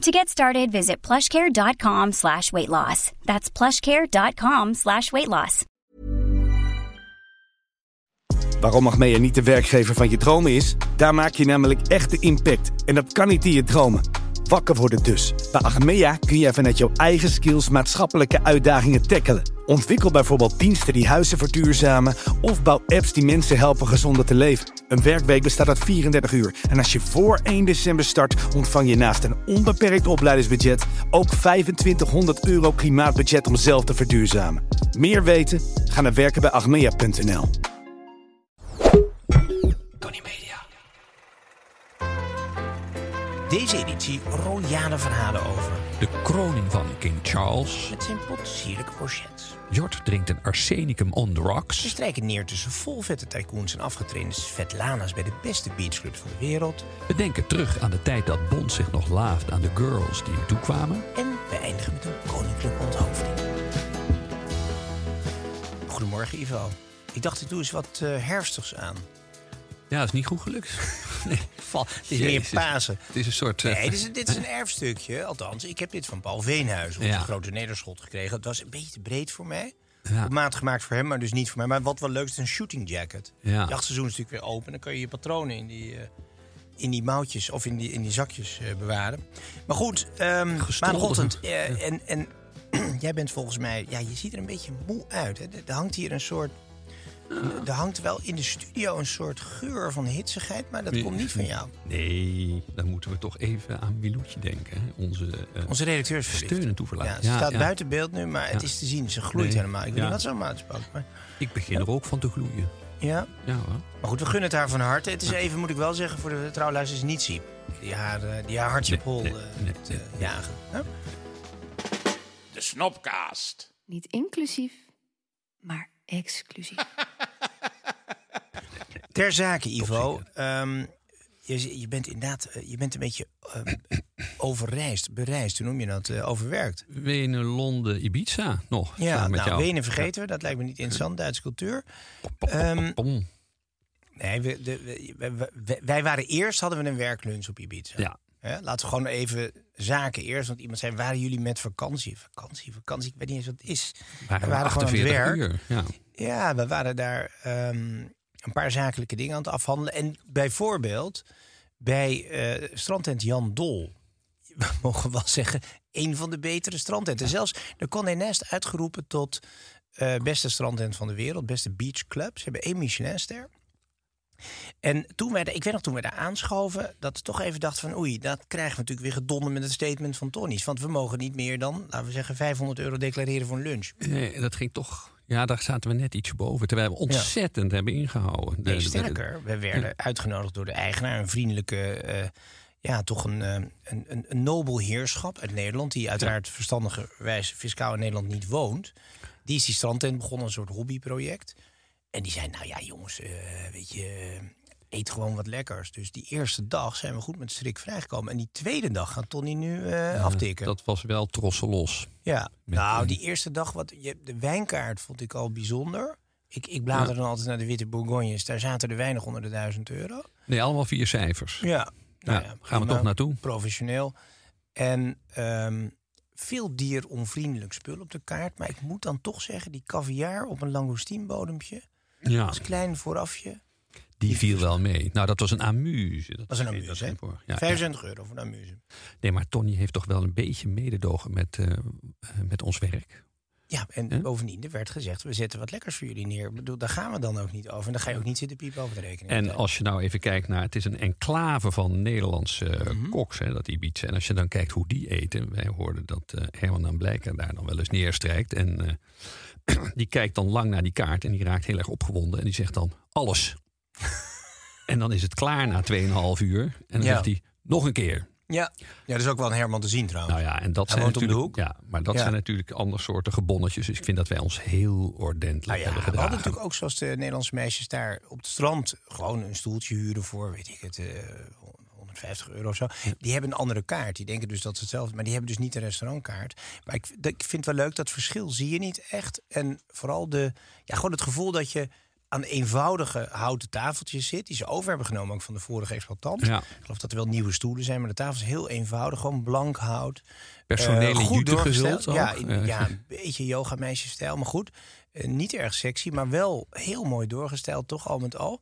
To get started, visit plushcare.com slash weight loss. That's plushcare.com slash weight loss. Waarom Achmea niet de werkgever van je dromen is? Daar maak je namelijk echt de impact. En dat kan niet in je dromen. Wakker worden dus. Bij Achmea kun je vanuit jouw eigen skills maatschappelijke uitdagingen tackelen. Ontwikkel bijvoorbeeld diensten die huizen verduurzamen... of bouw apps die mensen helpen gezonder te leven. Een werkweek bestaat uit 34 uur. En als je voor 1 december start, ontvang je naast een onbeperkt opleidingsbudget... ook 2500 euro klimaatbudget om zelf te verduurzamen. Meer weten? Ga naar werkenbijachmea.nl. Tony Media. Deze editie royale verhalen over. De kroning van King Charles. Met zijn potsierlijke porchets. Jort drinkt een arsenicum on the We rocks. strijken neer tussen volvette tycoons en afgetrainde Svetlana's bij de beste beachclubs van de wereld. We denken terug aan de tijd dat Bond zich nog laafde aan de girls die hem toekwamen. En we eindigen met een koninklijke onthoofding. Goedemorgen Ivo. Ik dacht ik doe eens wat eh, herfstigs aan. Ja, dat is niet goed gelukt. nee, Val, het is meer. Pasen. Het is een soort... eh, Nee, dit is, dit is een erfstukje. Althans, ik heb dit van Paul Veenhuis op Ja. een grote nederschot gekregen. Het was een beetje te breed voor mij. Ja. Op maat gemaakt voor hem, maar dus niet voor mij. Maar wat wel leuk is, een shooting jacket. Ja. Het jachtseizoen is natuurlijk weer open. Dan kun je je patronen in die, eh, in die mouwtjes of in die, in die zakjes eh, bewaren. Maar goed, Gestolde. maandagochtend. eh, en, en jij bent volgens mij... Ja, je ziet er een beetje moe uit. Hè? Er hangt hier een soort... Er hangt wel in de studio een soort geur van hitsigheid, maar dat komt niet van jou. Nee, dan moeten we toch even aan Miloetje denken. hè. Onze, eh, Onze redacteur is verliefd. steun en toeverlaat. Ja, ze staat buiten beeld nu, maar het is te zien. Ze gloeit Nee. helemaal. Ik weet Ja. niet wat ze allemaal uitspookt. Maar, Ik begin er ook van te gloeien. ja. Ja hoor. maar goed, we gunnen het haar van harte. Het is even, moet ik wel zeggen, voor de trouwluisters niet ziek. Die haar, eh, die haar hartje op hol nee, eh, nee, moet, nee, nee. jagen. De Snopcast. Niet inclusief, maar exclusief. Ter zake, Ivo. ehm, je, je bent inderdaad eh, je bent een beetje ehm, overreisd, bereisd. Hoe noem je dat? Eh, overwerkt. Wenen, Londen, Ibiza nog. Ja, samen met nou, jou. Wenen vergeten we. Dat lijkt me niet interessant. Duitse cultuur. Pom, pom, pom, Ehm, pom. Nee, we, de, we- we- we- wij- wij waren eerst, hadden we een werklunch op Ibiza. Ja. Hè, laten we gewoon even zaken eerst. Want iemand zei, waren jullie met vakantie? Vakantie, vakantie, ik weet niet eens wat het is. Waren we waren gewoon aan het 48 werk. uur. Ja. Ja, we waren daar ehm, een paar zakelijke dingen aan het afhandelen. En bijvoorbeeld bij strandtent Jan Dol. We mogen wel zeggen, een van de betere strandtenten. Zelfs de Condé Nast uitgeroepen tot eh, beste strandtent van de wereld. Beste beach club. Ze hebben één Michelinster. En toen wij, daar- ik weet nog toen we daar aanschoven, dat we toch even dachten van oei, dat krijgen we natuurlijk weer gedonder met het statement van Tonnies. Want we mogen niet meer dan, laten we zeggen, 500 euro declareren voor een lunch. Nee, dat ging toch... Ja, daar zaten we net ietsje boven. Terwijl we ontzettend hebben ingehouden. De- Nee, de- sterker. We werden uitgenodigd door de eigenaar, een vriendelijke, eh, ja, toch een, eh, een, een, een nobel heerschap uit Nederland, die uiteraard verstandigerwijs fiscaal in Nederland niet woont. Die is die strandtent begonnen, een soort hobbyproject. En die zei, nou ja jongens, eh, weet je, eet gewoon wat lekkers. Dus die eerste dag zijn we goed met strik vrijgekomen. En die tweede dag gaat Tony nu eh, aftikken. Dat was wel trossen los. Ja, Met, nou, eh, die eerste dag, wat, je, de wijnkaart vond ik al bijzonder. Ik, ik blader dan altijd naar de Witte Bourgognes. Daar zaten er weinig onder de 1000 euro. Nee, allemaal vier cijfers. Ja, nou Ja, gaan we toch naartoe? Professioneel. En ehm, veel dieronvriendelijk spul op de kaart. Maar ik moet dan toch zeggen, die caviar op een langoustine-bodempje... Ja, als klein voorafje, die viel wel mee. Nou, dat was een amuse. Dat was een amuse, hè? ging voor. Ja, 25 euro voor een amuse. Nee, maar Tony heeft toch wel een beetje mededogen met, eh, eh, met ons werk. Ja, en bovendien, er werd gezegd, we zetten wat lekkers voor jullie neer. Ik bedoel, daar gaan we dan ook niet over. En dan ga je ook niet zitten piepen over de rekening. En als je nou even kijkt naar, het is een enclave van Nederlandse eh, Mhm. koks, hè, dat Ibiza. En als je dan kijkt hoe die eten, wij hoorden dat Herman dan Blijker daar dan wel eens neerstrijkt. En die kijkt dan lang naar die kaart en die raakt heel erg opgewonden. En die zegt dan, alles. en dan is het klaar na 2,5 uur. En dan Ja. zegt hij, nog een keer. Ja. ja, dat is ook wel een Herman te zien trouwens. Nou ja, en dat Hij zijn woont om de natuurlijk, hoek. Ja, maar dat Ja. zijn natuurlijk andere soorten gebonnetjes. Dus ik vind dat wij ons heel ordentelijk Nou ja, hebben we gedragen. hadden natuurlijk ook zoals de Nederlandse meisjes daar op het strand gewoon een stoeltje huren voor, weet ik het, eh 150 euro of zo. Die hebben een andere kaart. Die denken dus dat ze hetzelfde, maar die hebben dus niet een restaurantkaart. Maar ik, ik vind het wel leuk dat verschil zie je niet echt. En vooral de, ja, gewoon het gevoel dat je aan eenvoudige houten tafeltjes zit. Die ze over hebben genomen ook van de vorige exploitant. Ja. Ik geloof dat er wel nieuwe stoelen zijn, maar de tafel is heel eenvoudig. Gewoon blank hout. Personele Eh, goed doorgesteld. Ja, in- Eh, ja, een beetje yoga meisjesstijl, maar goed. Eh, niet erg sexy, maar wel heel mooi doorgesteld, toch al met al.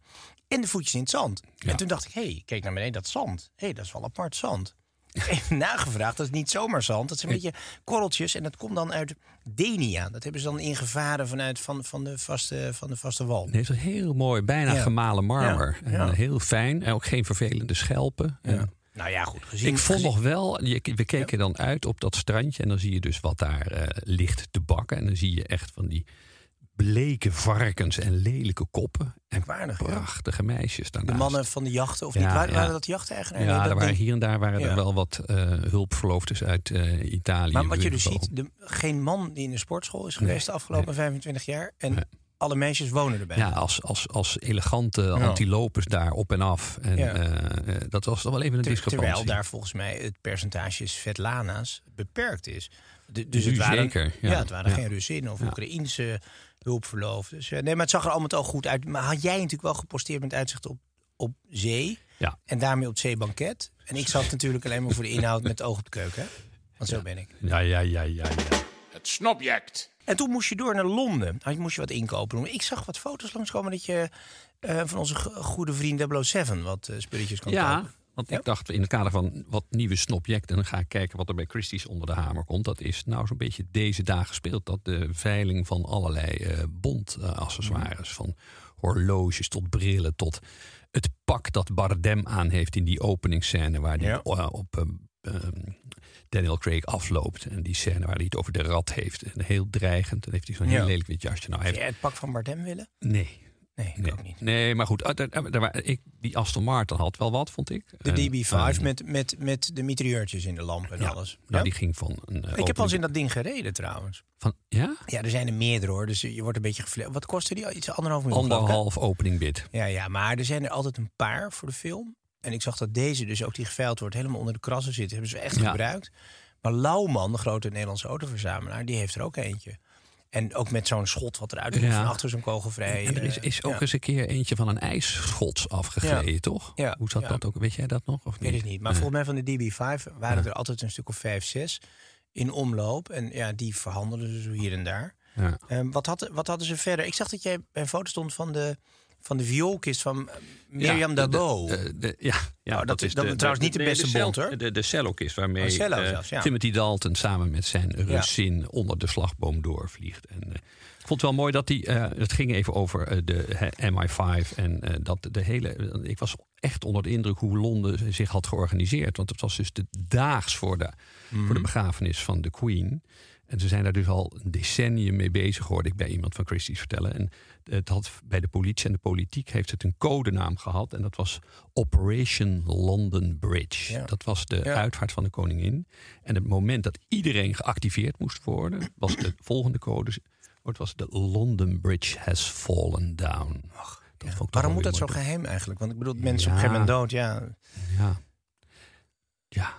En de voetjes in het zand. Ja. En toen dacht ik, hé, hey, kijk naar beneden, dat zand. Hé, hey, dat is wel apart zand. Even nagevraagd, dat is niet zomaar zand. Dat zijn een beetje korreltjes en dat komt dan uit Denia. Dat hebben ze dan ingevaren vanuit van, van, de, vaste, van de vaste wal. Het heeft een heel mooi, bijna Ja. gemalen marmer. Ja, En eh, heel fijn. En ook geen vervelende schelpen. En Nou ja, goed gezien. ik vond gezien- nog wel, we keken dan uit op dat strandje. En dan zie je dus wat daar eh, ligt te bakken. En dan zie je echt van die bleke varkens en lelijke koppen. En Waardig, ja. prachtige meisjes daarnaast. De mannen van de jachten, of Ja, niet? Waren, ja. waren dat jachteigenaren? Ja, Nee, dat waren hier en daar waren Ja. er wel wat eh, hulpverloofdes uit eh, Italië. Maar wat je dus ziet, de, geen man die in de sportschool is geweest de afgelopen 25 jaar. En alle meisjes wonen erbij. Ja, als, als, als elegante antilopes daar op en af. En Ja. eh, dat was toch wel even een Ter- discrepantie. terwijl daar volgens mij het percentage Svetlana's beperkt is. De- dus Nu het waren, zeker, Ja, ja. het waren Ja. geen Russinnen of Ja. Oekraïense hulpverloofden. Dus, eh, nee, maar het zag er allemaal al goed uit. Maar had jij natuurlijk wel geposteerd met uitzicht op, op zee. Ja. En daarmee op het zeebanket. En ik zat natuurlijk alleen maar voor de inhoud met oog op de keuken. Hè? Want zo ben ik. Ja, ja, ja, ja, ja. Het snobject. En toen moest je door naar Londen. Nou, moest je wat inkopen doen. Ik zag wat foto's langskomen dat je eh, van onze go- goede vriend 007 wat eh, spulletjes kan Ja, kopen. Want Ja. ik dacht in het kader van wat nieuwe snobjecten... dan ga ik kijken wat er bij Christie's onder de hamer komt. Dat is nou zo'n beetje deze dagen speelt. Dat de veiling van allerlei eh bondaccessoires... van horloges tot brillen tot het pak dat Bardem aan heeft... in die openingsscène waar hij Ja. op... eh, ehm, Daniel Craig afloopt. En die scène waar hij het over de rat heeft. En heel dreigend. Dan heeft hij zo'n Ja. heel lelijk wit jasje. Nou, hij heeft, jij het pak van Bardem willen? nee, Nee, ik Nee, ook niet. nee, maar goed. ah, wa- ik, die Aston Martin had wel wat, vond ik. De En, DB5 eh, met, met, met de mitrailleurtjes in de lamp en ja, alles. Nou, Ja? die ging van een. eh, ik heb al eens in dat ding gereden trouwens. Van, ja? Ja, er zijn er meerdere hoor. Dus je wordt een beetje gefle- Wat kostte die? Iets anderhalf miljoen? Anderhalf opening bid. Ja, ja, maar er zijn er altijd een paar voor de film. En ik zag dat deze dus ook die geveild wordt helemaal onder de krassen zit. Hebben ze echt Ja. gebruikt. Maar Lauwman, de grote Nederlandse autoverzamelaar, die heeft er ook eentje. En ook met zo'n schot wat eruit komt Ja. van achter zo'n kogelvrij. En er is, eh, is ook ja. eens een keer eentje van een ijsschots afgegleden, Ja. toch? Ja, Hoe zat dat ook? Weet jij dat nog? Of Ik weet niet? het niet. Maar volgens mij van de DB5 waren er altijd een stuk of vijf, zes in omloop. En ja, die verhandelden ze hier en daar. Ja. Ehm, wat, had, wat hadden ze verder? Ik zag dat jij bij een foto stond van de, van de vioolkist van eh, Mirjam Ja, de- Dabo. de- de- de- ja, ja Nou, dat is- dat is trouwens niet de beste cel- bond, hoor. De, de cellokist waarmee Oh, cello eh, zelfs, ja. Timothy Dalton samen met zijn Russin onder de slagboom doorvliegt. En, eh, ik vond het wel mooi dat hij. het ging even over de hè, MI5 en dat de hele. Ik was echt onder de indruk hoe Londen zich had georganiseerd. Want het was dus de daags voor de, voor Mhm. de begrafenis van de Queen. En ze zijn daar dus al een decennium mee bezig, hoorde ik bij iemand van Christie's vertellen. En het had bij de politie en de politiek heeft het een codenaam gehad. En dat was Operation London Bridge. Ja. Dat was de Ja. uitvaart van de koningin. En het moment dat iedereen geactiveerd moest worden, was de volgende code. Het was de London Bridge has fallen down. dat vond ik toch Waarom moet dat zo geheim eigenlijk? Want ik bedoel, mensen op een gegeven moment dood, ja. Ja. Ja.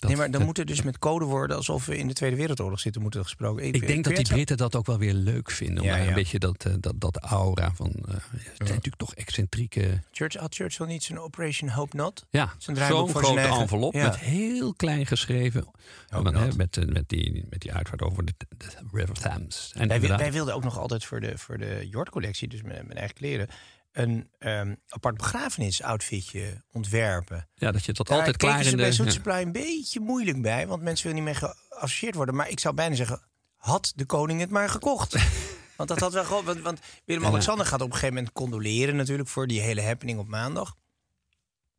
Dat- nee, maar dan dat- moet er dus met codewoorden alsof we in de Tweede Wereldoorlog zitten moeten gesproken. Ik denk dat die Britten. Dat ook wel weer leuk vinden. Om Ja, ja. een beetje dat, eh, dat, dat aura van. eh, het zijn natuurlijk toch excentrieke. Church, had Churchill niet zijn Operation Hope Not? Ja, Zo'n draaiboek zo'n voor zijn grote envelop Ja. met heel klein geschreven. Want, hè, met, eh, met, die, met die uitvaart over de, de River Thames. En wij wilden ook nog altijd voor de, voor de Jord-collectie, dus mijn, mijn eigen kleren, een ehm, apart begrafenis-outfitje ontwerpen. ja, dat je dat Daar altijd klaar in bij de. Soet ja. Supply een beetje moeilijk bij, want mensen willen niet mee geassocieerd worden. Maar ik zou bijna zeggen, had de koning het maar gekocht. want dat had wel gewoon. Want, want Willem-Alexander gaat op een gegeven moment condoleren natuurlijk voor die hele happening op maandag.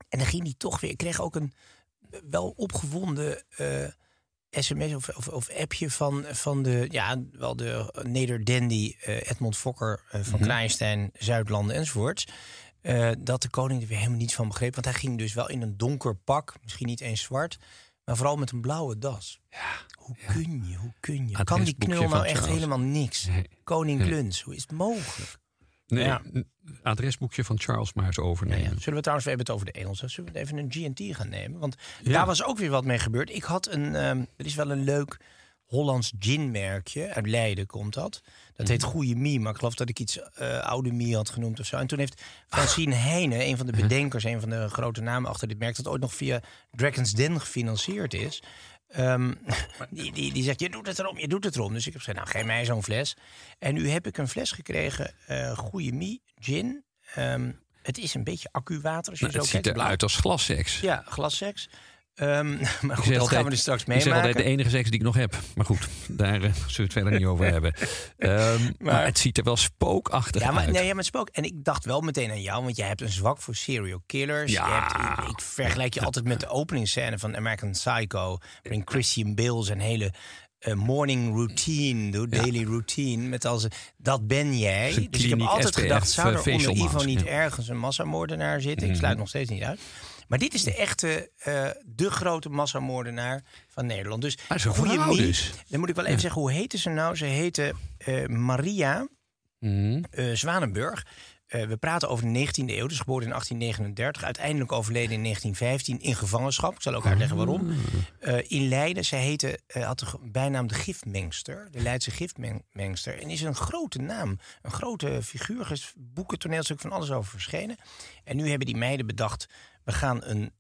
En dan ging hij toch weer. Ik kreeg ook een wel opgewonden eh, sms of, of, of appje van, van de, ja, wel de nederdandy eh Edmond Fokker eh, van Kraaienstein, Zuidlanden enzovoorts. Eh, dat de koning er weer helemaal niets van begreep. Want hij ging dus wel in een donker pak, misschien niet eens zwart, maar vooral met een blauwe das. hoe kun je, hoe kun je? Kan die knul nou echt helemaal niks? Nee. Koning Nee. Kluns, hoe is het mogelijk? Nee, Ja. adresboekje van Charles maar eens overnemen. ja, zullen we trouwens, we hebben het over de Engelsen. Zullen we even een GT gaan nemen? Want daar was ook weer wat mee gebeurd. Ik had een, ehm, er is wel een leuk Hollands ginmerkje. Uit Leiden komt dat. Dat heet Mhm. Goeie Mie. Maar ik geloof dat ik iets eh, Oude Mie had genoemd of zo. En toen heeft Francine Heijnen, een van de bedenkers, een van de grote namen achter dit merk, dat ooit nog via Dragon's Den gefinancierd is. Ehm, die, die, die zegt, je doet het erom, je doet het erom. Dus ik heb gezegd, nou, geef mij zo'n fles. En nu heb ik een fles gekregen, eh Goeie Mie gin. Ehm, het is een beetje accuwater als je Nou, zo het ziet kijkt. Eruit als glasseks. Ja, glasseks. Ehm, maar goed, dat gaan we dus straks Ik zeg meemaken. altijd de enige seks die ik nog heb. Maar goed, daar eh, zullen we het verder niet over hebben. Ehm, maar, het ziet er wel spookachtig Ja, maar, uit. nee, ja, maar spook. En ik dacht wel meteen aan jou, want jij hebt een zwak voor serial killers. Ja. Je hebt, ik, vergelijk je altijd met de openingsscène van American Psycho. Waarin Christian Bale zijn hele eh, morning routine doet, daily routine. Met als, dat ben jij. Zijn Dus ik heb altijd SPF, gedacht, zou eh, er onder Ivo niet. Mhm. ergens een massamoordenaar zitten? Ik sluit nog steeds niet uit. Maar dit is de echte, eh, de grote massamoordenaar van Nederland. Dus Ah, vrouw Mie, dus. Dan moet ik wel even zeggen, hoe heette ze nou? Ze heette eh, Maria eh, Zwanenburg. Eh, we praten over de 19e eeuw, dus geboren in 1839. Uiteindelijk overleden in 1915 in gevangenschap. Ik zal ook uitleggen waarom. Eh, in Leiden, zij heette, eh, had de bijnaam de Giftmengster. De Leidse Giftmengster. En is een grote naam. Een grote figuur. Boeken, toneelstuk, van alles over verschenen. En nu hebben die meiden bedacht... we gaan een,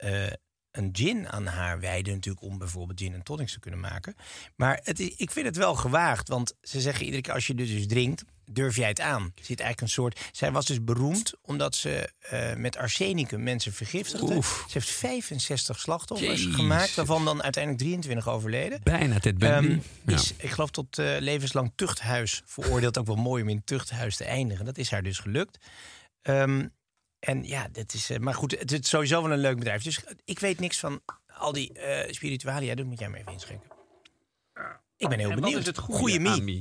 een gin aan haar wijden natuurlijk... om bijvoorbeeld gin en tonics te kunnen maken. Maar het is, ik vind het wel gewaagd. Want ze zeggen iedere keer als je dit dus drinkt... durf jij het aan. Er zit eigenlijk een soort... Zij was dus beroemd omdat ze eh, met arsenicum mensen vergiftigde. Oef. Ze heeft 65 slachtoffers gemaakt... waarvan dan uiteindelijk 23 overleden. Bijna Ted Bundy. Ehm, Ja. is, ik geloof tot eh, levenslang tuchthuis veroordeeld. ook wel mooi om in tuchthuis te eindigen. Dat is haar dus gelukt. Ehm, en ja, dat is. eh, maar goed, het is sowieso wel een leuk bedrijf. Dus ik weet niks van al die eh spiritualia. Dat moet jij me even inschenken. Ik ben heel En wat benieuwd. is het goede. Mie?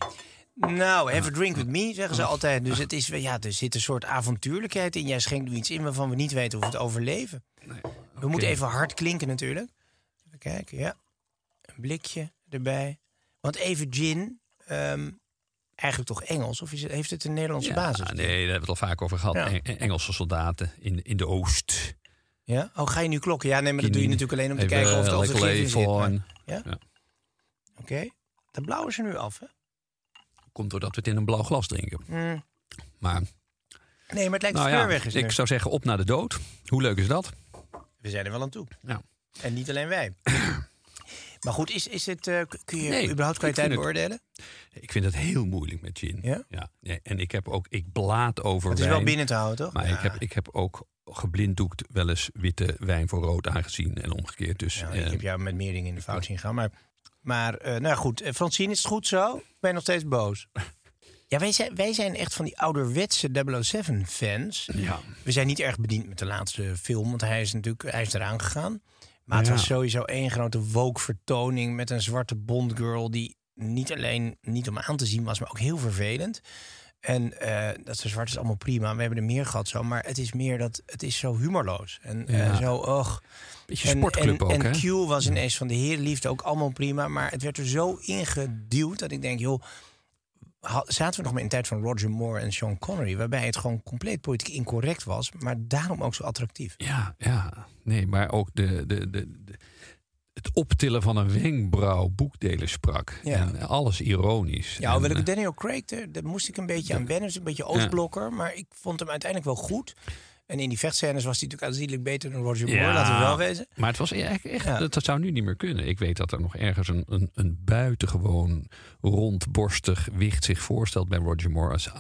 Nou, have a drink with me, zeggen ze altijd. Dus het is, wel- ja, er zit een soort avontuurlijkheid in. Jij schenkt nu iets in waarvan we niet weten of we het overleven. We moeten even hard klinken natuurlijk. Even kijken, ja. Een blikje erbij. Want even gin, ehm, eigenlijk toch Engels? Of is het, heeft het een Nederlandse Ja, basis? nee, daar hebben we het al vaak over gehad. Ja. Eng- Engelse soldaten in, in de Oost. Ja? Oh, ga je nu klokken? Ja, nee, maar dat doe je natuurlijk alleen om te kijken of het, of het gif in zit. maar-. Ja? Ja. Oké. De blauwe is er nu af, hè? Komt doordat we het in een blauw glas drinken. Mm. Maar Nee, maar het lijkt nou de weg is nu. ik zou zeggen op naar de dood. Hoe leuk is dat? We zijn er wel aan toe. Ja. En niet alleen wij. maar goed, is, is het, eh, kun je Nee, überhaupt kwaliteit beoordelen? Ik vind het heel moeilijk met gin. Ja? nee, en ik heb ook, ik blaad over Het is wijn. wel binnen te houden, toch? Maar Ja. ik, heb, ik heb ook geblinddoekt wel eens witte wijn voor rood aangezien en omgekeerd. Dus Ja, eh, ik heb jou met meer dingen in de fout zien gaan. Maar, maar eh, nou ja, goed. Francine, is het goed zo? Ik ben nog steeds boos. Ja, wij zijn, wij zijn echt van die ouderwetse 007-fans. ja. We zijn niet erg bediend met de laatste film, want hij is natuurlijk hij is eraan gegaan. Maar het Ja. was sowieso één grote woke-vertoning met een zwarte Bond-girl... die niet alleen niet om aan te zien was, maar ook heel vervelend. En eh, dat ze zwart is allemaal prima. We hebben er meer gehad zo, maar het is meer dat het is zo humorloos. En eh, zo, och. Beetje En, sportclub en, ook, en? Q was ineens van de herenliefde ook allemaal prima. Maar het werd er zo ingeduwd dat ik denk, joh... Zaten we nog maar in de tijd van Roger Moore en Sean Connery... waarbij het gewoon compleet politiek incorrect was... maar daarom ook zo attractief. Ja, ja. Nee, maar ook de, de, de, de- het optillen van een wenkbrauw boekdelen sprak. Ja. En alles ironisch. Ja, hoewel ik eh, Daniel Craig, daar, daar moest ik een beetje aan wennen. Dus een beetje Oostblokker, maar ik vond hem uiteindelijk wel goed. En in die vechtscènes was hij natuurlijk aanzienlijk beter dan Roger Moore, Ja. laten we wel wezen. Maar het was echt, echt Ja. dat, dat zou nu niet meer kunnen. Ik weet dat er nog ergens een, een, een buitengewoon rondborstig wicht zich voorstelt bij Roger Moore als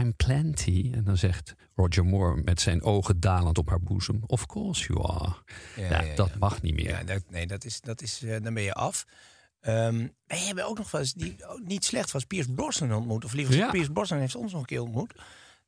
I'm plenty. En dan zegt Roger Moore met zijn ogen dalend op haar boezem, of course you are. Ja, ja, dat mag niet meer. Dat, nee, dat is, dat is, eh, dan ben je af. Ehm wij hebben ook nog wel eens, die niet slecht was, Piers Brosnan ontmoet. Of liever. Piers Brosnan heeft ons nog een keer ontmoet.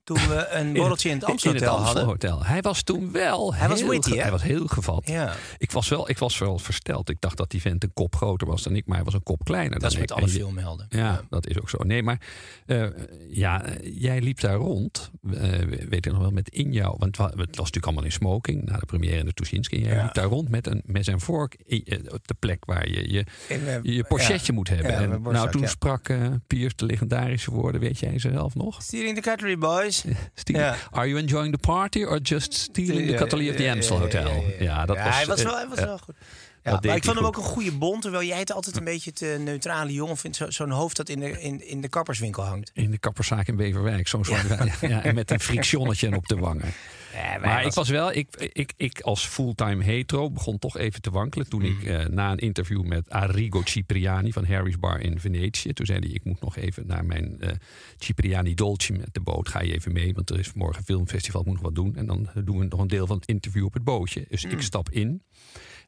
Toen we een borreltje in het Amstelhotel hadden. Amstelhotel. Hij was toen wel Hij was heel witty, hè? Hij was heel gevat. Ja. Ik, was wel, ik was wel versteld. Ik dacht dat die vent een kop groter was dan ik, maar hij was een kop kleiner Dat is dan met ik. alle En je- filmhelden. Ja, dat is ook zo. Nee, maar eh, ja, jij liep daar rond, eh, weet ik nog wel, met in jou. Want het wa- het was natuurlijk allemaal in smoking na de première in de Tuschinski. Jij Ja. liep daar rond met een mes en vork eh, op de plek waar je je, pochetje moet hebben. En borstzak, nou, toen sprak Piers de legendarische woorden, weet jij ze zelf nog? Stealing the Cutlery Boys. Stealing- Ja. Are you enjoying the party or just stealing the Ja, cutlery of the ja, Amstel ja, Hotel? ja, ja, ja. dat Ja, was, hij was eh, wel, hij was wel goed. Ja, maar ik vond hem ook een goede bond, terwijl jij het altijd een beetje te neutrale jongen vindt. Zo- Zo'n hoofd dat in de, in, in de kapperswinkel hangt. in de kapperszaak in Beverwijk. Zo'n zwart ja. en met een frictionnetje op de wangen. Maar ik was wel, ik, ik, ik als fulltime hetero begon toch even te wankelen. Toen ik eh, na een interview met Arrigo Cipriani van Harry's Bar in Venetië. Toen zei hij, ik moet nog even naar mijn eh, Cipriani Dolce met de boot. Ga je even mee, want er is morgen een filmfestival, moet nog wat doen. En dan doen we nog een deel van het interview op het bootje. Dus ik stap in.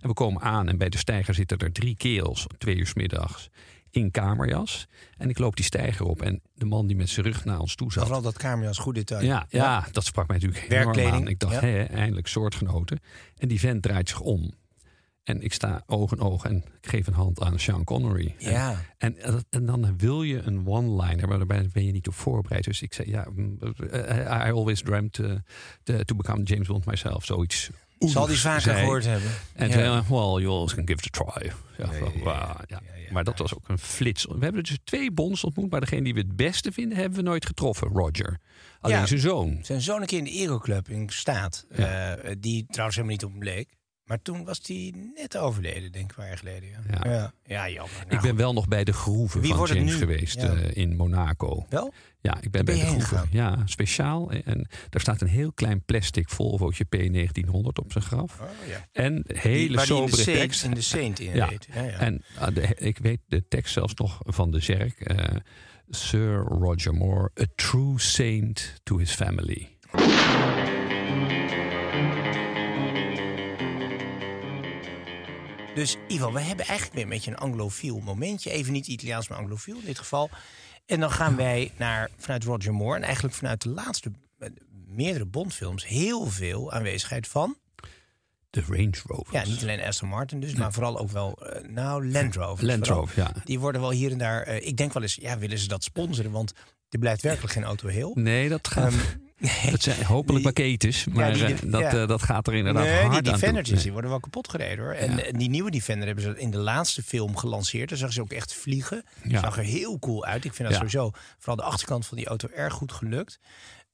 En we komen aan en bij de steiger zitten er drie kerels, twee uur 's middags, in kamerjas. En ik loop die steiger op en de man die met zijn rug naar ons toe zat... Vooral dat kamerjas goed detail. Ja, ja, dat sprak mij natuurlijk enorm aan. Ik dacht, ja. hé, eindelijk soortgenoten. En die vent draait zich om. En ik sta oog in oog en ik geef een hand aan Sean Connery. Ja. En, en, en dan wil je een one-liner, maar daarbij ben je niet op voorbereid. Dus ik zei, ja, mm, eh, I always dreamt to, to become James Bond myself. Zoiets. Zal die vaker zei. gehoord hebben. En toen, hij, well, you always can give it a try. Ja, Ja, van, ja, wauw, ja. ja, ja, Maar dat was ook een flits. We hebben dus twee bonds ontmoet, maar degene die we het beste vinden, hebben we nooit getroffen, Roger. Alleen zijn zoon. Zijn zoon een keer in de Aeroclub in staat. Eh, die trouwens helemaal niet op hem bleek. Maar toen was hij net overleden, denk ik, een paar jaar geleden. Ja, Ja. ja. ja jammer. Nou, ik ben wel nog bij de groeven Wie van James geweest Ja. eh, in Monaco. Wel? Ja, ik ben ben bij de groeven. gegaan? Ja, speciaal. En daar staat een heel klein plastic Volvootje P1900 op zijn graf. Oh, ja. En hele die in de sobere Saint- tekst. in de Saint in Ja. reed. Ja, ja. En de- ik weet de tekst zelfs nog van de Zerk. eh, Sir Roger Moore, a true saint to his family. Dus Ivo, we hebben eigenlijk weer een beetje een anglofiel momentje. Even niet Italiaans, maar anglofiel in dit geval. En dan gaan wij naar, vanuit Roger Moore... en eigenlijk vanuit de laatste eh, meerdere Bondfilms... heel veel aanwezigheid van... De Range Rovers. Ja, niet alleen Aston Martin dus, maar vooral ook wel... eh, nou, Land Rovers. Land. Rover, ja. Die worden wel hier en daar... eh, ik denk wel eens, ja, willen ze dat sponsoren? Want er blijft werkelijk geen auto heel. Nee, dat gaat. Ehm, dat zijn hopelijk die- maar die- eh, dat, ja. eh, dat gaat er inderdaad nee, hard die aan toe. Defendertjes Nee. die worden wel kapot gereden hoor. En Ja. eh, die nieuwe Defender hebben ze in de laatste film gelanceerd. Daar zag ze ook echt vliegen. Zag er heel cool uit. Ik vind dat sowieso, vooral de achterkant van die auto, erg goed gelukt.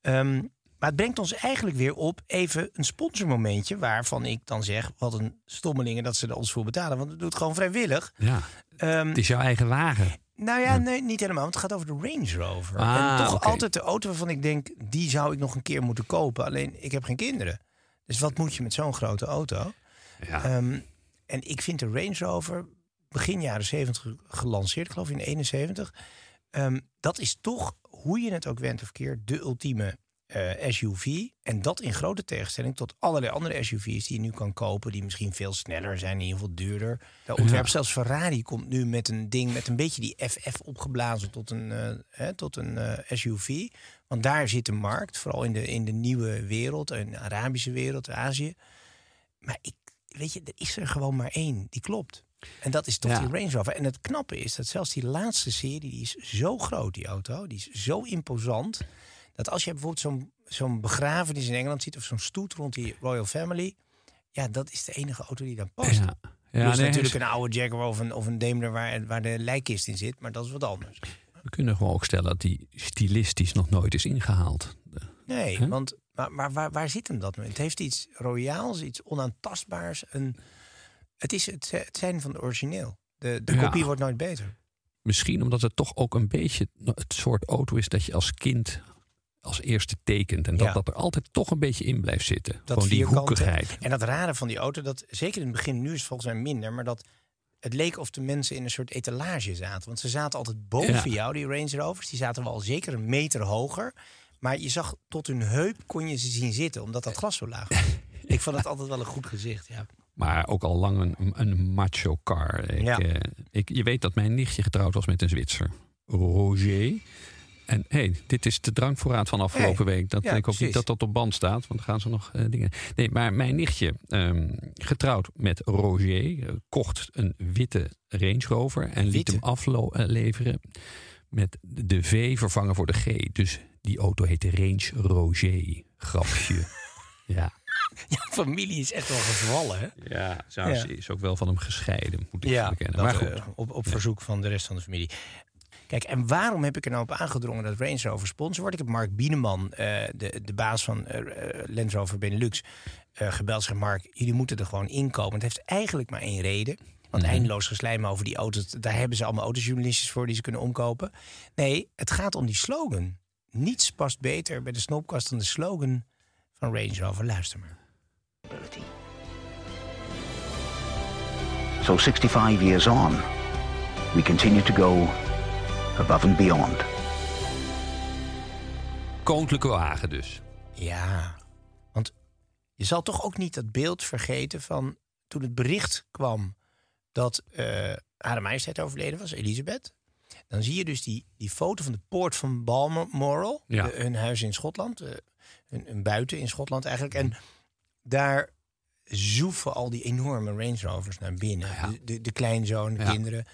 Ehm, maar het brengt ons eigenlijk weer op even een sponsormomentje... waarvan ik dan zeg, wat een stommelingen dat ze er ons voor betalen. Want het gewoon vrijwillig. Ja, Ehm, het is jouw eigen wagen. Nou ja, nee, niet helemaal. Want het gaat over de Range Rover. Ah, en toch altijd de auto waarvan ik denk, die zou ik nog een keer moeten kopen. Alleen, ik heb geen kinderen. Dus wat moet je met zo'n grote auto? Ja. Ehm, en ik vind de Range Rover begin jaren 70 gelanceerd, ik geloof in 71. Ehm, dat is toch, hoe je het ook went of keert, de ultieme eh, SUV. En dat in grote tegenstelling tot allerlei andere SUV's die je nu kan kopen, die misschien veel sneller zijn, in ieder geval duurder. De ontwerp, Ja. zelfs Ferrari komt nu met een ding met een beetje die FF opgeblazen tot een, eh, hè, tot een eh, SUV. Want daar zit de markt, vooral in de, in de nieuwe wereld, in de Arabische wereld, Azië. Maar ik, weet je, er is er gewoon maar één die klopt. En dat is toch Ja. die Range Rover. En het knappe is dat zelfs die laatste serie, die is zo groot, die auto. Die is zo imposant. Dat als je bijvoorbeeld zo'n zo'n begrafenis in Engeland ziet... of zo'n stoet rond die Royal Family... ja, dat is de enige auto die dan past. Ja. Dus nee, natuurlijk een oude Jaguar of een, of een Daimler waar, waar de lijkkist in zit. Maar dat is wat anders. we kunnen gewoon ook stellen dat die stilistisch nog nooit is ingehaald. Nee, want maar, maar waar, waar zit hem dat? nu? Het heeft iets royaals, iets onaantastbaars. Een, het is het, het zijn van het origineel. De, de Ja. kopie wordt nooit beter. Misschien omdat het toch ook een beetje het soort auto is dat je als kind als eerste tekent. En dat Ja. dat er altijd toch een beetje in blijft zitten. Dat Gewoon die hoekigheid. En dat rare van die auto, dat zeker in het begin, nu is het volgens mij minder, maar dat het leek of de mensen in een soort etalage zaten. Want ze zaten altijd boven Ja. jou, die Range Rovers. Die zaten wel zeker een meter hoger. Maar je zag tot hun heup kon je ze zien zitten, omdat dat glas zo laag was. Ik vond het altijd wel een goed gezicht, ja. Maar ook al lang een, een macho car. Ik, Ja. eh, ik, je weet dat mijn nichtje getrouwd was met een Zwitser. Roger. En hé, hey, dit is de drankvoorraad van afgelopen week. Dat ja, denk ik ook precies. niet dat dat op band staat. Want dan gaan ze nog eh, dingen. Nee, maar mijn nichtje, ehm, getrouwd met Roger, eh, kocht een witte Range Rover. En liet hem afleveren met de V vervangen voor de G. Dus die auto heette Range Roger. Grapje. ja. Ja, familie is echt wel gevallen, hè? Ja, ze is ook wel van hem gescheiden, moet ik Ja, bekennen. Maar goed. eh, op, op verzoek van de rest van de familie. Kijk, en waarom heb ik er nou op aangedrongen dat Range Rover sponsor wordt? Ik heb Mark Bieneman, eh, de, de baas van eh eh, Land Rover Benelux, eh gebeld. Zeg, Mark, jullie moeten er gewoon inkomen. Het heeft eigenlijk maar één reden. Want Mhm. eindeloos geslijm over die auto's, daar hebben ze allemaal autojournalistjes voor die ze kunnen omkopen. Nee, het gaat om die slogan. Niets past beter bij de snopkast dan de slogan van Range Rover. Luister maar. So 65 years on, we continue to go above and beyond. Koninklijke wagen dus. Ja, want je zal toch ook niet dat beeld vergeten van toen het bericht kwam dat eh Hare Majesteit overleden was, Elisabeth. Dan zie je dus die, die foto van de poort van Balmoral, Ja. de- hun huis in Schotland, eh, hun, hun buiten in Schotland eigenlijk. En daar zoeven al die enorme Range Rovers naar binnen. Ja. De, de, de kleinzoon, de Ja. kinderen,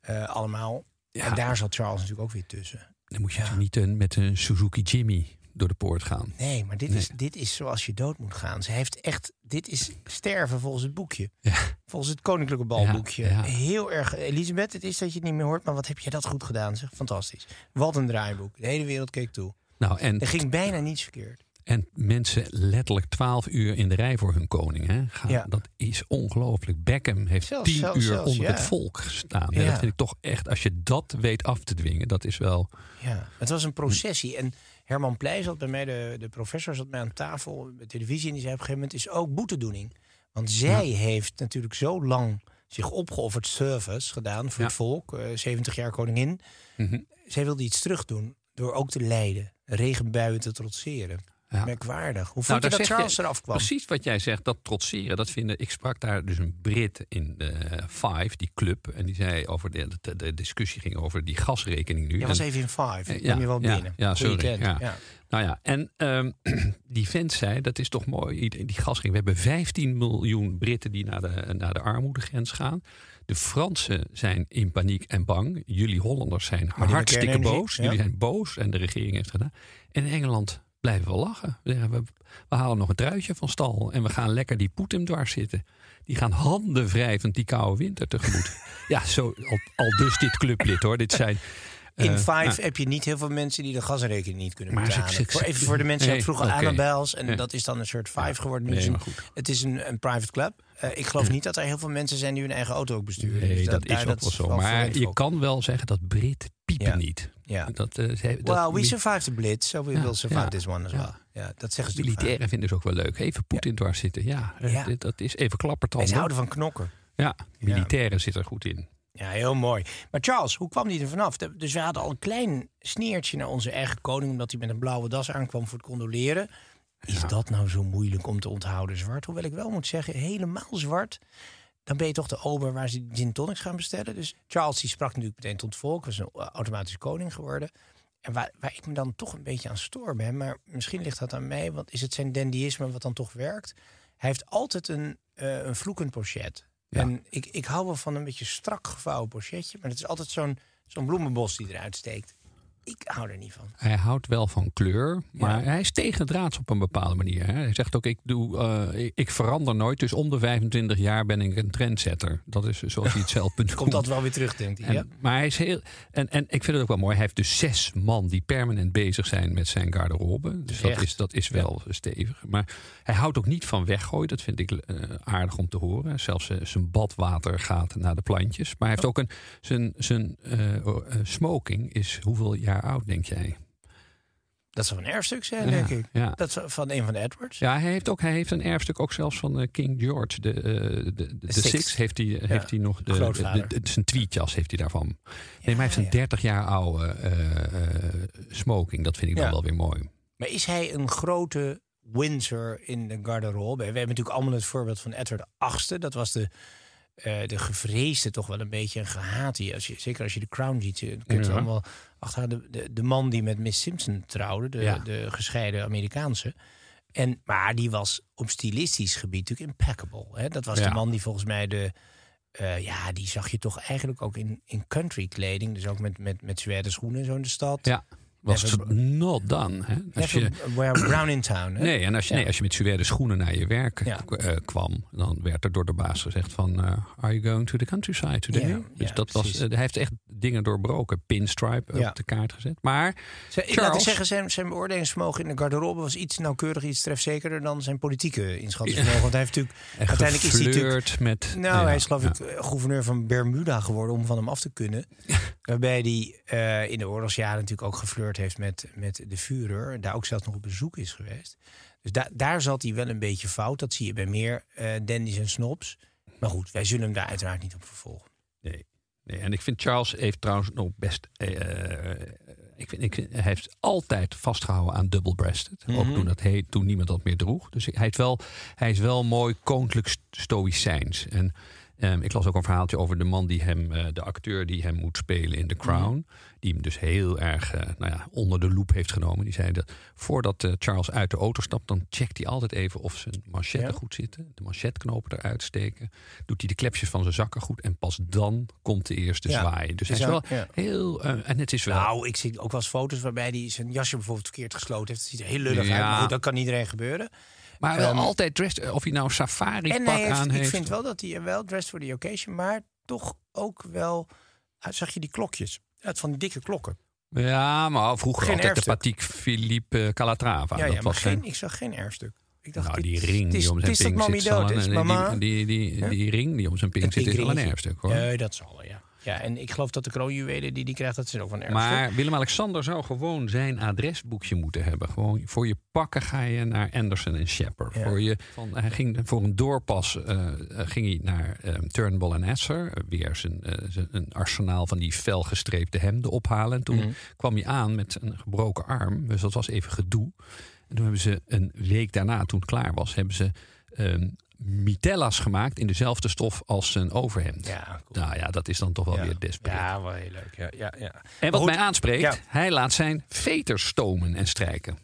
eh, allemaal. Ja. En daar zat Charles natuurlijk ook weer tussen. Dan moet je Ja. niet een, met een Suzuki Jimmy door de poort gaan. Nee, maar dit, Nee. Is, dit is zoals je dood moet gaan. Ze heeft echt, dit is sterven volgens het boekje. Ja. Volgens het Koninklijke Balboekje. Ja. Heel erg. Elisabeth, het is dat je het niet meer hoort, maar wat heb je dat goed gedaan? Zeg. Fantastisch. Wat een draaiboek. De hele wereld keek toe. Nou, en, Er ging bijna niets verkeerd. En mensen letterlijk twaalf uur in de rij voor hun koning. Hè, gaan. Ja. Dat is ongelooflijk. Beckham heeft Zelfs- tien zelfs- uur zelfs, onder ja. het volk gestaan. Ja. dat vind ik toch echt, als je dat weet af te dwingen, dat is wel... Ja, het was een processie. En Herman Pleij zat bij mij, de, de professor zat mij aan tafel bij televisie. En die zei op een gegeven moment, is ook boetedoening. Want zij heeft natuurlijk zo lang zich opgeofferd service gedaan voor het volk. eh, 70 jaar koningin. Mhm. Zij wilde iets terug doen door ook te lijden. Regenbuien te trotseren. Ja. Merkwaardig. Hoe vond Nou, je daar dat Charles je eraf kwam? Precies wat jij zegt, dat trotseren. Dat vinden, ik sprak daar dus een Brit in de Five, die club. En die zei over de, de, de discussie ging over die gasrekening nu. Jij was En- even in Five. Ik ja, kwam je wel ja, binnen. ja, sorry, ja. Nou ja, en ehm, die vent zei, dat is toch mooi, die gasring. We hebben 15 miljoen Britten die naar de, naar de armoedegrens gaan. De Fransen zijn in paniek en bang. Jullie Hollanders zijn hartstikke boos. Jullie zijn boos en de regering heeft gedaan. En Engeland blijven we lachen. We, zeggen, we, we halen nog een truitje van stal en we gaan lekker die Poetin dwars zitten. Die gaan handen wrijvend die koude winter tegemoet. ja, zo, al, al dus dit clublid hoor. Dit zijn... In eh, Five nou, heb je niet heel veel mensen die de gasrekening niet kunnen Maar betalen. voor, even voor de mensen die Nee, vroeger oké. Annabels. En Nee. dat is dan een soort Five geworden. Nu Nee, is een- maar goed. het is een, een private club. Eh, ik geloof niet dat er heel veel mensen zijn die hun eigen auto ook besturen. Nee, Dus dat, is dat ook wel zo. wel maar je kan wel zeggen dat Brit piepen Ja. niet. Ja. Dat, eh, ze- dat, Well, we survived the blitz, so we Ja, will survive ja, this one as ja. well. Ja, dat zeggen ze Militairen vinden ze ook wel leuk. Even Poetin dwars zitten. Ja, dat is even vaak. klappertanden. Ze houden van knokken. Ja, militairen zitten er goed in. Ja, heel mooi. Maar Charles, hoe kwam die er vanaf? De- Dus we hadden al een klein sneertje naar onze eigen koning... omdat hij met een blauwe das aankwam voor het condoleren. Is dat nou zo moeilijk om te onthouden zwart? Hoewel ik wel moet zeggen, helemaal zwart... dan ben je toch de ober waar ze gin tonics gaan bestellen. Dus Charles die sprak natuurlijk meteen tot volk. Was een eh, automatisch koning geworden. En waar, waar ik me dan toch een beetje aan stoor ben... maar misschien ligt dat aan mij, want is het zijn dandyisme wat dan toch werkt? Hij heeft altijd een, eh, een vloekend pochet. En ik, ik hou wel van een beetje strak gevouwen pochetje... maar het is altijd zo'n zo'n bloemenbos die eruit steekt. Ik hou er niet van. Hij houdt wel van kleur, maar hij is tegendraads op een bepaalde manier. Hè. Hij zegt ook, ik, doe, eh, ik, ik verander nooit. Dus om de 25 jaar ben ik een trendsetter. Dat is zoals hij het zelf benoemt. Komt dat wel weer terug, denkt hij. En, ja? Maar hij is heel. En, en ik vind het ook wel mooi. Hij heeft dus zes man die permanent bezig zijn met zijn garderobe. Dus dat is, dat is wel stevig. Maar hij houdt ook niet van weggooien. Dat vind ik eh, aardig om te horen. Zelfs eh, zijn badwater gaat naar de plantjes. Maar hij heeft ook een. Zijn, zijn eh, smoking is hoeveel jaar oud, denk jij? Dat zou een erfstuk zijn, Ja, denk ik. ja. Dat is van een van de Edwards. Ja, hij heeft, ook, hij heeft een erfstuk ook zelfs van eh, King George. De, eh, de, de, de Six. Six heeft hij, heeft hij nog. De, de, de- zijn tweetjas heeft hij daarvan. nee, maar hij heeft een ja. 30 jaar oude eh, eh, smoking. Dat vind ik dan wel weer mooi. Maar is hij een grote Windsor in de garderobe. We hebben natuurlijk allemaal het voorbeeld van Edward VIII. Dat was de, eh, de gevreesde, toch wel een beetje een gehate. Als je, zeker als je de Crown ziet, je kunt Ja. er allemaal achteraan. De, de, de man die met Miss Simpson trouwde, de, Ja. de gescheiden Amerikaanse. En, maar die was op stilistisch gebied natuurlijk impeccable. Hè? Dat was Ja. de man die volgens mij de... eh, ja, die zag je toch eigenlijk ook in, in country kleding. Dus ook met, met, met zwarte schoenen en zo in de stad. Ja, was Never- het not done. Hè? Als je, brown in town. Hè? nee, en als je, Ja. nee, als je met suède schoenen naar je werk Ja. eh, kwam, dan werd er door de baas gezegd van, eh, are you going to the countryside today? Ja, dus dat was, eh, hij heeft echt dingen doorbroken, pinstripe op de kaart gezet. Maar ik laat ik Charles- zeggen, zijn, zijn beoordelingsvermogen in de garderobe was iets nauwkeuriger, iets trefzekerder dan zijn politieke inschattingsvermogen. Want hij heeft natuurlijk, uiteindelijk is hij natuurlijk met... Nou, hij is geloof ik gouverneur van Bermuda geworden om van hem af te kunnen. Waarbij hij in de oorlogsjaren natuurlijk ook geflirt heeft met, met de Führer. En daar ook zelfs nog op bezoek is geweest. Dus da daar zat hij wel een beetje fout. Dat zie je bij meer eh dandies en snobs. Maar goed, wij zullen hem daar uiteraard niet op vervolgen. Nee. nee. En ik vind Charles heeft trouwens nog best. eh, ik vind, ik hij heeft altijd vastgehouden aan double-breasted. Mhm. Ook toen, dat he, toen niemand dat meer droeg. Dus hij, heeft wel, hij is wel mooi koninklijk st- stoïcijns. En ehm, ik las ook een verhaaltje over de man die hem, eh, de acteur die hem moet spelen in The Crown. Die hem dus heel erg eh, nou ja, onder de loep heeft genomen. Die zei dat voordat eh, Charles uit de auto stapt, dan checkt hij altijd even of zijn manchetten Ja. goed zitten. De manchetknopen eruit steken. Doet hij de klepjes van zijn zakken goed. En pas dan komt de eerste Ja. zwaai. Dus hij is wel heel. eh, en het is wel. Nou, ik zie ook wel eens foto's waarbij hij zijn jasje bijvoorbeeld verkeerd gesloten heeft. Dat ziet er heel lullig uit. Maar goed, dat kan iedereen gebeuren. maar wel ehm, altijd dressed. Of hij nou safari pak heeft, aan ik heeft. vind wel dat hij wel dressed for the occasion, maar toch ook wel. Zag je die klokjes? Ja, van die dikke klokken. Ja, maar vroeger Geen altijd de. Patik Philippe eh, Calatrava. ja, dat ja, was zijn- geen, ik zag geen erfstuk. Ik dacht, nou, die ring die om zijn pink zit. zal dood een- is, die, die, die, ring die om zijn pink Een zit is wel een erfstuk hoor. Nee, dat zal wel, ja. Ja, en ik geloof dat de kroonjuwelen die die krijgt, dat is ook een erfstuk. Maar Willem-Alexander zou gewoon zijn adresboekje moeten hebben. Gewoon voor je pakken ga je naar Anderson en Shepard. Ja. Voor je, van, hij ging voor een doorpas eh, ging hij naar ehm, Turnbull en Esser. Eh, Weer zijn, eh, zijn, een arsenaal van die felgestreepte hemden ophalen. En toen Mhm. kwam hij aan met een gebroken arm. Dus dat was even gedoe. En toen hebben ze een week daarna, toen het klaar was, hebben ze ehm mitella's gemaakt in dezelfde stof als zijn overhemd. Ja, cool. Nou ja, dat is dan toch wel ja. weer desperate. Ja, wel heel leuk. Ja, ja, ja. En wat goed, mij aanspreekt, ja. hij laat zijn veters stomen en strijken.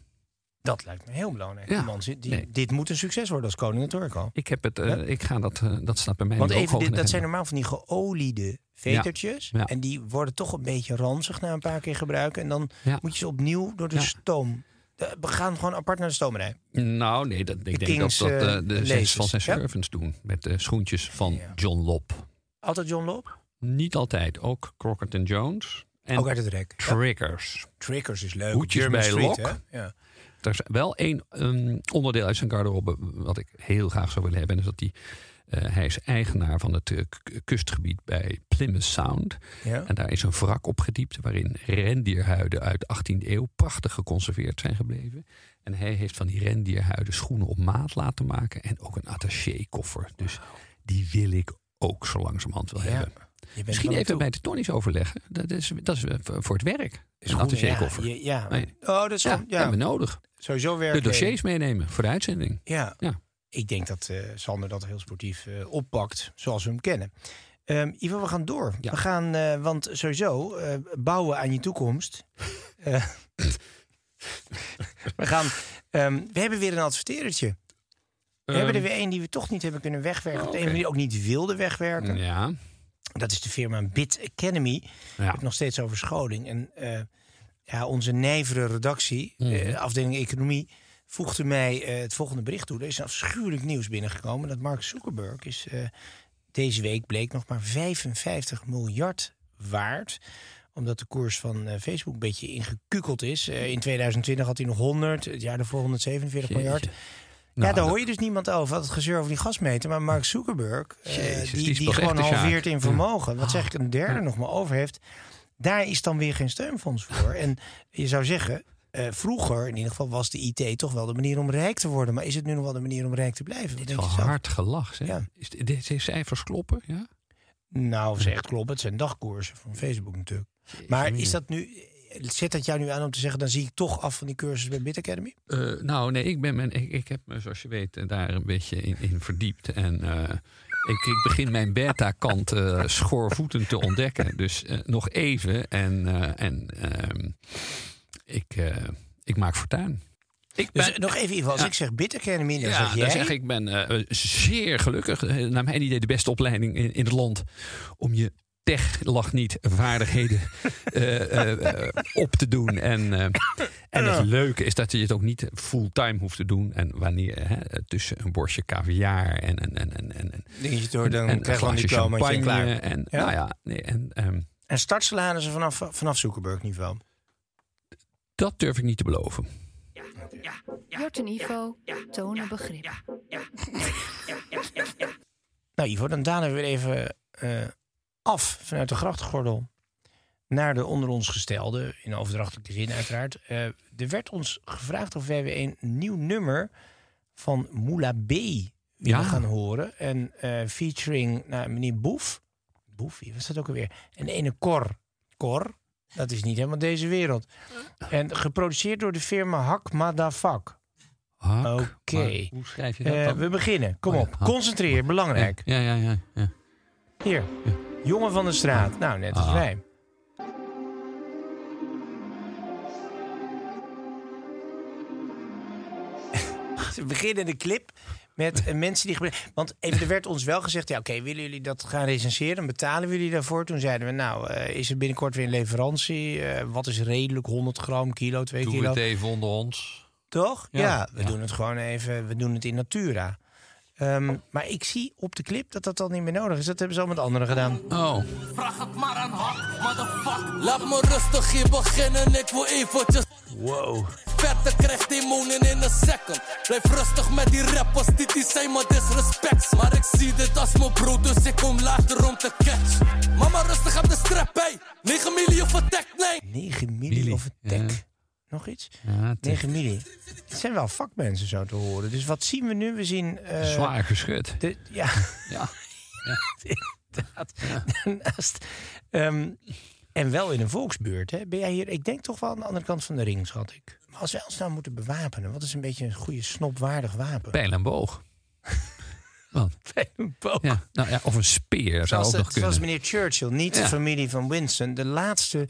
Dat lijkt me heel belangrijk. Ja. Man die, Nee. Dit moet een succes worden als koning, hoor ik al. Ik heb het, eh, Ja. ik ga dat, eh, dat staat bij mij Want even, dit, dat zijn normaal van die geoliede vetertjes. Ja. En die worden toch een beetje ranzig na een paar keer gebruiken. En dan moet je ze opnieuw door de stoom. De- We gaan gewoon apart naar de stomerij. Nou, nee, dat, ik denk dat King's, dat eh, eh, de zes van zijn Ja. servants doen. Met de schoentjes van Ja. John Lop. Altijd John Lop? Niet altijd, ook Crockett Jones. En Ook uit het rek. Ja. Triggers. Triggers is leuk. Hoedjes German bij Street, Lok. hè? Ja. Er is wel één um, onderdeel uit zijn garderobe wat ik heel graag zou willen hebben. En dat is dat eh, hij is eigenaar van het eh, kustgebied bij Plymouth Sound. Ja. En daar is een wrak opgediept waarin rendierhuiden uit de 18e eeuw prachtig geconserveerd zijn gebleven. En hij heeft van die rendierhuiden schoenen op maat laten maken en ook een attaché-koffer. Dus die wil ik ook zo langzamerhand wel Ja. hebben. Misschien even toe. bij de Tonnies overleggen. Dat is, dat is eh, voor het werk. Een Schoenen, attaché-koffer. Ja, je- ja. Nee. Oh, dat is Ja, gewoon- ja. hebben we nodig. sowieso werk. De dossiers meenemen voor de uitzending. Ja. Ja. Ik denk dat eh, Sander dat heel sportief eh, oppakt, zoals we hem kennen. Ehm Ivo, we gaan door. Ja. We gaan, eh, want sowieso, bouwen aan je toekomst. We gaan, ehm, we hebben weer een adverteerdertje. We hebben er weer een die we toch niet hebben kunnen wegwerken. Op de Ehm. Oh, een manier ook niet wilden wegwerken. Ja. Dat is de firma Bit Academy. Ik ja. heb het nog steeds over scholing. En ja, onze nijvere redactie, Mhm. afdeling economie, voegde mij eh, het volgende bericht toe. Er is een afschuwelijk nieuws binnengekomen. Dat Mark Zuckerberg is eh, deze week bleek nog maar 55 miljard waard omdat de koers van eh, Facebook een beetje ingekukeld is. In 2020 had hij nog 100, het jaar daarvoor 147 miljard. Jeetje. ja, Nou, daar hoor je dus niemand over. Wat het gezeur over die gasmeter. Maar Mark Zuckerberg, Jezus, die, die gewoon halveert in Ja. vermogen. Wat zeg ik, een derde nog maar over heeft. Daar is dan weer geen steunfonds voor. en je zou zeggen, eh, vroeger in ieder geval was de IT toch wel de manier om rijk te worden. Maar is het nu nog wel de manier om rijk te blijven? Dit is wel hard gelach. Ja. Is dit- deze cijfers kloppen? Ja? Nou, of ze echt kloppen. Het zijn dagkoersen van Facebook natuurlijk. Maar is dat nu... zet dat jou nu aan om te zeggen... dan zie ik toch af van die cursus bij Bit Academy? Eh, nou, nee, ik, ben, mijn- ik, ik heb me, zoals je weet, eh, daar een beetje in, in verdiept. En ik, ik begin mijn beta-kant eh, schoorvoetend te ontdekken. Dus nog even en, en ehm, ik, eh, ik maak fortuin. Ik Dus ben- nog even, Ivo, als Ja. ik zeg Bit Academy, dan ja, zeg jij... dan zeg ik, ik ben eh, zeer gelukkig. Eh, naar mijn idee de beste opleiding in, in het land. Om je tech lag niet vaardigheden eh, eh, eh, op te doen. En, eh, en het leuke is dat je het ook niet fulltime hoeft te doen. En wanneer hè, tussen een borstje caviar en een en, en, en, en, Dingetje door, dan en krijg je een en champagne. klaar. En, Ja? Nou ja, nee, en, ehm, En startsalarissen vanaf, vanaf Zuckerberg niveau. Dat durf ik niet te beloven. Jort en Ivo tonen begrip. Nou Ivo, dan dalen we weer even eh, af vanuit de grachtgordel naar de onder ons gestelde, in overdrachtelijke zin uiteraard. Eh, er werd ons gevraagd of wij weer een nieuw nummer van Moula B willen Ja. gaan horen. En eh, featuring nou, meneer Boef. Boef, wie was dat ook alweer? En ene Cor. Cor, dat is niet helemaal deze wereld. En geproduceerd door de firma Hak Madafak. Oké. Hoe schrijf je dat Eh, dan? we beginnen. Kom Oh ja, op. Hak. Concentreer, belangrijk. Ja, ja, ja. ja. Hier, jongen van de straat. Nou, net als Ah. wij. Ze beginnen de clip met eh, mensen die. Want even, er werd ons wel gezegd: ja, oké, willen jullie dat gaan recenseren? Betalen jullie daarvoor? Toen zeiden we: nou, eh, is er binnenkort weer een leverantie? Eh, wat is redelijk? 100 gram, kilo, 2 Doe kilo? het even onder ons. Toch? Ja, Ja, we ja. doen het gewoon even. We doen het in natura. Ehm, maar ik zie op de clip dat dat dan niet meer nodig is. Dat hebben ze al met anderen gedaan. Oh, Vraag het maar aan Hak, motherfuck. Laat me rustig hier beginnen, ik wil eventjes Wow. verder krijgt demonen in een second. Blijf rustig met die rappers, dit die zijn maar disrespects. Maar ik zie dit als mijn broer, dus ik kom later om te catch. Mama rustig op de strap, hey. 9 miljoen of attack, nee. 9 milli Milli, of een tek. ja. Nog iets? ja, het is 9 milli. Het zijn wel vakmensen zo te horen. Dus wat zien we nu? We zien... eh, zwaar geschud. de, ja, Ja. inderdaad. Daarnaast. Ehm, en wel in een volksbuurt. Hè? Ben jij hier, ik denk toch wel aan de andere kant van de ring, schat ik. Maar als wij ons nou moeten bewapenen, wat is een beetje een goede snopwaardig wapen? Pijl en boog. Wat? Een boog. Ja, nou ja, of een speer zou Zoals, ook nog kunnen. zoals meneer Churchill, niet de familie van Winston. De laatste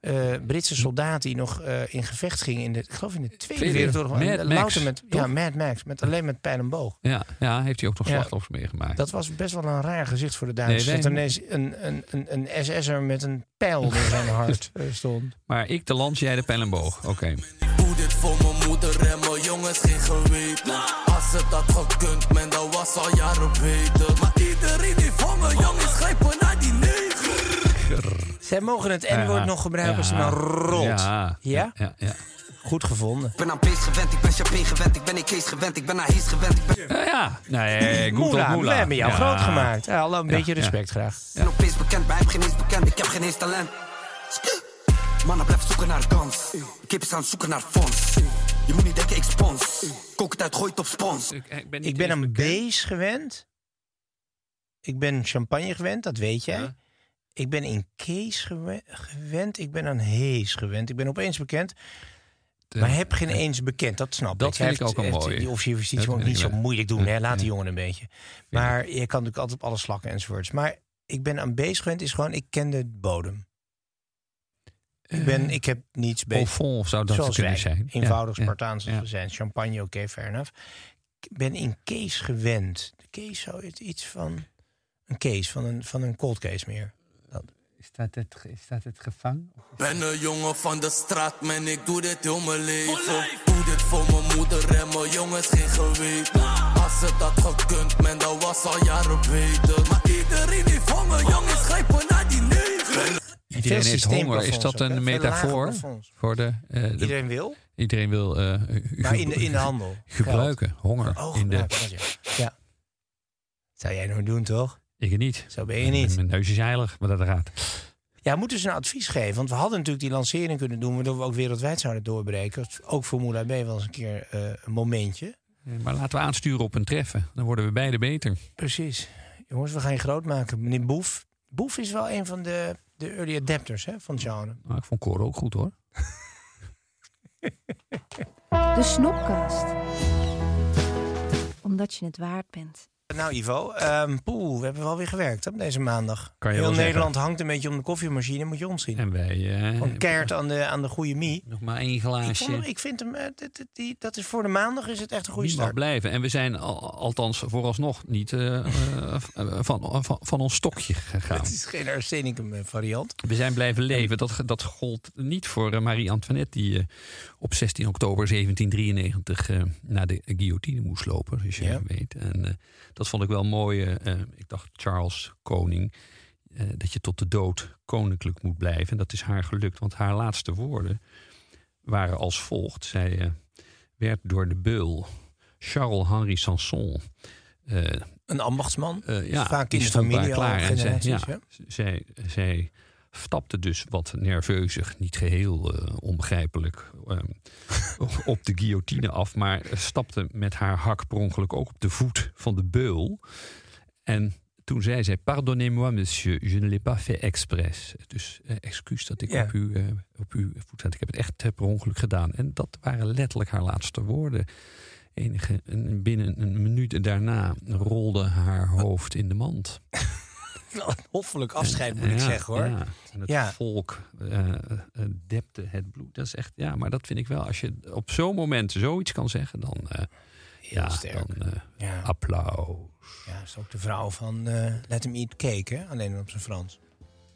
eh, Britse soldaat die nog eh, in gevecht ging in de, ik geloof in de Tweede. Wereldoorlog. Louter met, ja? Mad Max, met alleen met pijl en boog. Ja, ja, heeft hij ook nog Ja. slachtoffers meegemaakt. Dat was best wel een raar gezicht voor de Duitsers. Nee, dat er ineens een, een, een, een SS'er met een pijl door zijn hart eh, stond. Maar ik de lans, jij de pijl en boog. Oké. Doe dit voor mijn moeder en mijn jongens geen geweten. Het had gekund, man, dat was al jaren beter. Maar iedereen heeft honger, jongens, grijpen naar die negen. Zij mogen het N-woord Ja. nog gebruiken als ze maar rolt. Ja, Ja? ja, ja. Goed gevonden. Ik ben aan Beest gewend, ik ben Champagne gewend, ik ben Kees gewend, ik ben naar Hees gewend, ik ben... Ja, ja. Nee, goed op Moela, Moela. we hebben jou Ja. groot gemaakt. Ja, hallo, een Ja, beetje ja. respect graag. Ik ben opeens bekend, maar heb geen eens bekend, ik heb geen eens talent. Mannen blijven zoeken naar kans, ik heb eens aan het zoeken naar fonds. Je moet niet denken ik spons, kook het uit, gooi het op spons. Ik, ik ben, Ik ben een gewend. Ik ben champagne gewend, dat weet jij. Ja. Ik ben in Kees gewe- gewend. Ik aan Hees gewend. Ik ben opeens bekend. De- maar heb geen eens bekend, dat snap Dat ik. vind Hij ik ook een mooie. Die officier justitie Dat moet vind niet zo moeilijk doen. Hè? Laat Ja. die jongen een beetje. Maar je kan natuurlijk altijd op alle slakken enzovoorts. Maar ik ben aan bees gewend is gewoon, ik ken de bodem. Ik, ben, ik heb niets beter. fond zou dat Zoals kunnen wij, zijn. eenvoudig Ja, Spartaans als ja. we zijn. Champagne, oké, fair enough. Ik ben in Kees gewend. De Kees zou het iets van een case, van een, van een cold case meer. Is dat het, is dat het gevang? Ben een jongen van de straat, man, ik doe dit heel mijn leven. Doe dit voor mijn moeder en mijn jongens geen geweten. Als het had gekund, man, dat was al jaren beter. Maar iedereen heeft honger, jongens, grijpen naar die. Iedereen Veel heeft honger. Is dat een metafoor voor de, eh, de- Iedereen wil, iedereen wil eh, maar in de, in de handel. gebruiken honger. Oh, in de. ja. ja. Zou jij nou doen, toch? Ik niet. Zo ben je niet. Mijn neus is heilig, maar dat gaat. Ja, moeten ze een advies geven? Want we hadden natuurlijk die lancering kunnen doen... waardoor we ook wereldwijd zouden doorbreken. Ook voor Moula B wel eens een keer eh, een momentje. Maar laten we aansturen op een treffen. Dan worden we beide beter. Precies. Jongens, we gaan je groot maken. Meneer Boef. Boef is wel een van de de early adapters hè, van het genre. Nou, ik vond Cor ook goed hoor. De Snopkast. Omdat je het waard bent. Nou Ivo, ehm poeh, we hebben wel weer gewerkt hè, deze maandag. Kan je Heel zeggen. Nederland hangt een beetje om de koffiemachine, moet je ons zien. En wij... Van keert aan de, aan de goede mie. Nog maar één Ik, glaasje. vond- ik vind hem, eh, die, dat is voor de maandag is het echt een goede start. blijven. En we zijn al, althans vooralsnog niet eh, van, van, van ons stokje gegaan. Het is geen arsenicum variant. We zijn blijven leven. Dat, dat gold niet voor eh, Marie-Antoinette... die op 16 oktober 1793 eh, naar de guillotine moest lopen, zoals je Ja. weet. En dat vond ik wel mooi. eh, eh, ik dacht, Charles, koning... eh, dat je tot de dood koninklijk moet blijven. En dat is haar gelukt, want haar laatste woorden waren als volgt. Zij werd door de beul Charles-Henri Sanson... eh, Een ambachtsman. ja, Vaak in de familie klaar. En zij, ja. zij, zij stapte dus wat nerveuzig, niet geheel eh, onbegrijpelijk, ehm, op de guillotine af. Maar stapte met haar hak per ongeluk ook op de voet van de beul. En toen zei zij, pardonnez-moi monsieur, je ne l'ai pas fait exprès. Dus eh, excuus dat ik Ja. op, uw, eh, op uw voet zat. Ik heb het echt per ongeluk gedaan. En dat waren letterlijk haar laatste woorden. Enige, en binnen een minuut daarna rolde haar hoofd in de mand. Wel een hoffelijk afscheid moet ik Ja, zeggen hoor. Ja. En het Ja. volk eh, eh, depte het bloed. Dat is echt, ja, maar dat vind ik wel. Als je op zo'n moment zoiets kan zeggen, dan, eh, ja, sterk. dan Ja. applaus. Ja, is ook de vrouw van Let Him Eat Cake, hè? alleen op zijn Frans.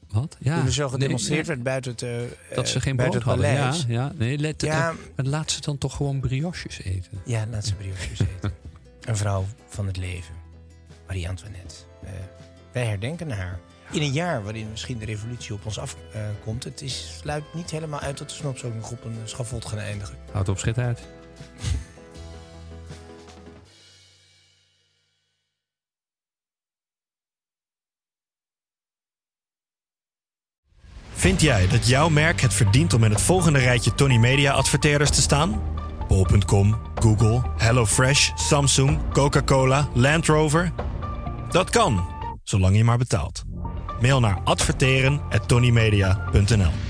Wat? Ja, Toen er zo gedemonstreerd nee, werd buiten het, dat ze geen brood hadden. Ja, ja, nee, let, Ja. maar laat ze dan toch gewoon brioches eten. Ja, laat ze brioches eten. Een vrouw van het leven. Marie-Antoinette. Eh, wij herdenken haar. In een jaar waarin misschien de revolutie op ons afkomt. het is, sluit niet helemaal uit dat de snops ook nog op een schavot gaan eindigen. Houd op, schit uit. Vind jij dat jouw merk het verdient om in het volgende rijtje Tony Media adverteerders te staan? Bol.com, Google, HelloFresh, Samsung, Coca-Cola, Land Rover? Dat kan, zolang je maar betaalt. Mail naar adverteren@tonymedia.nl.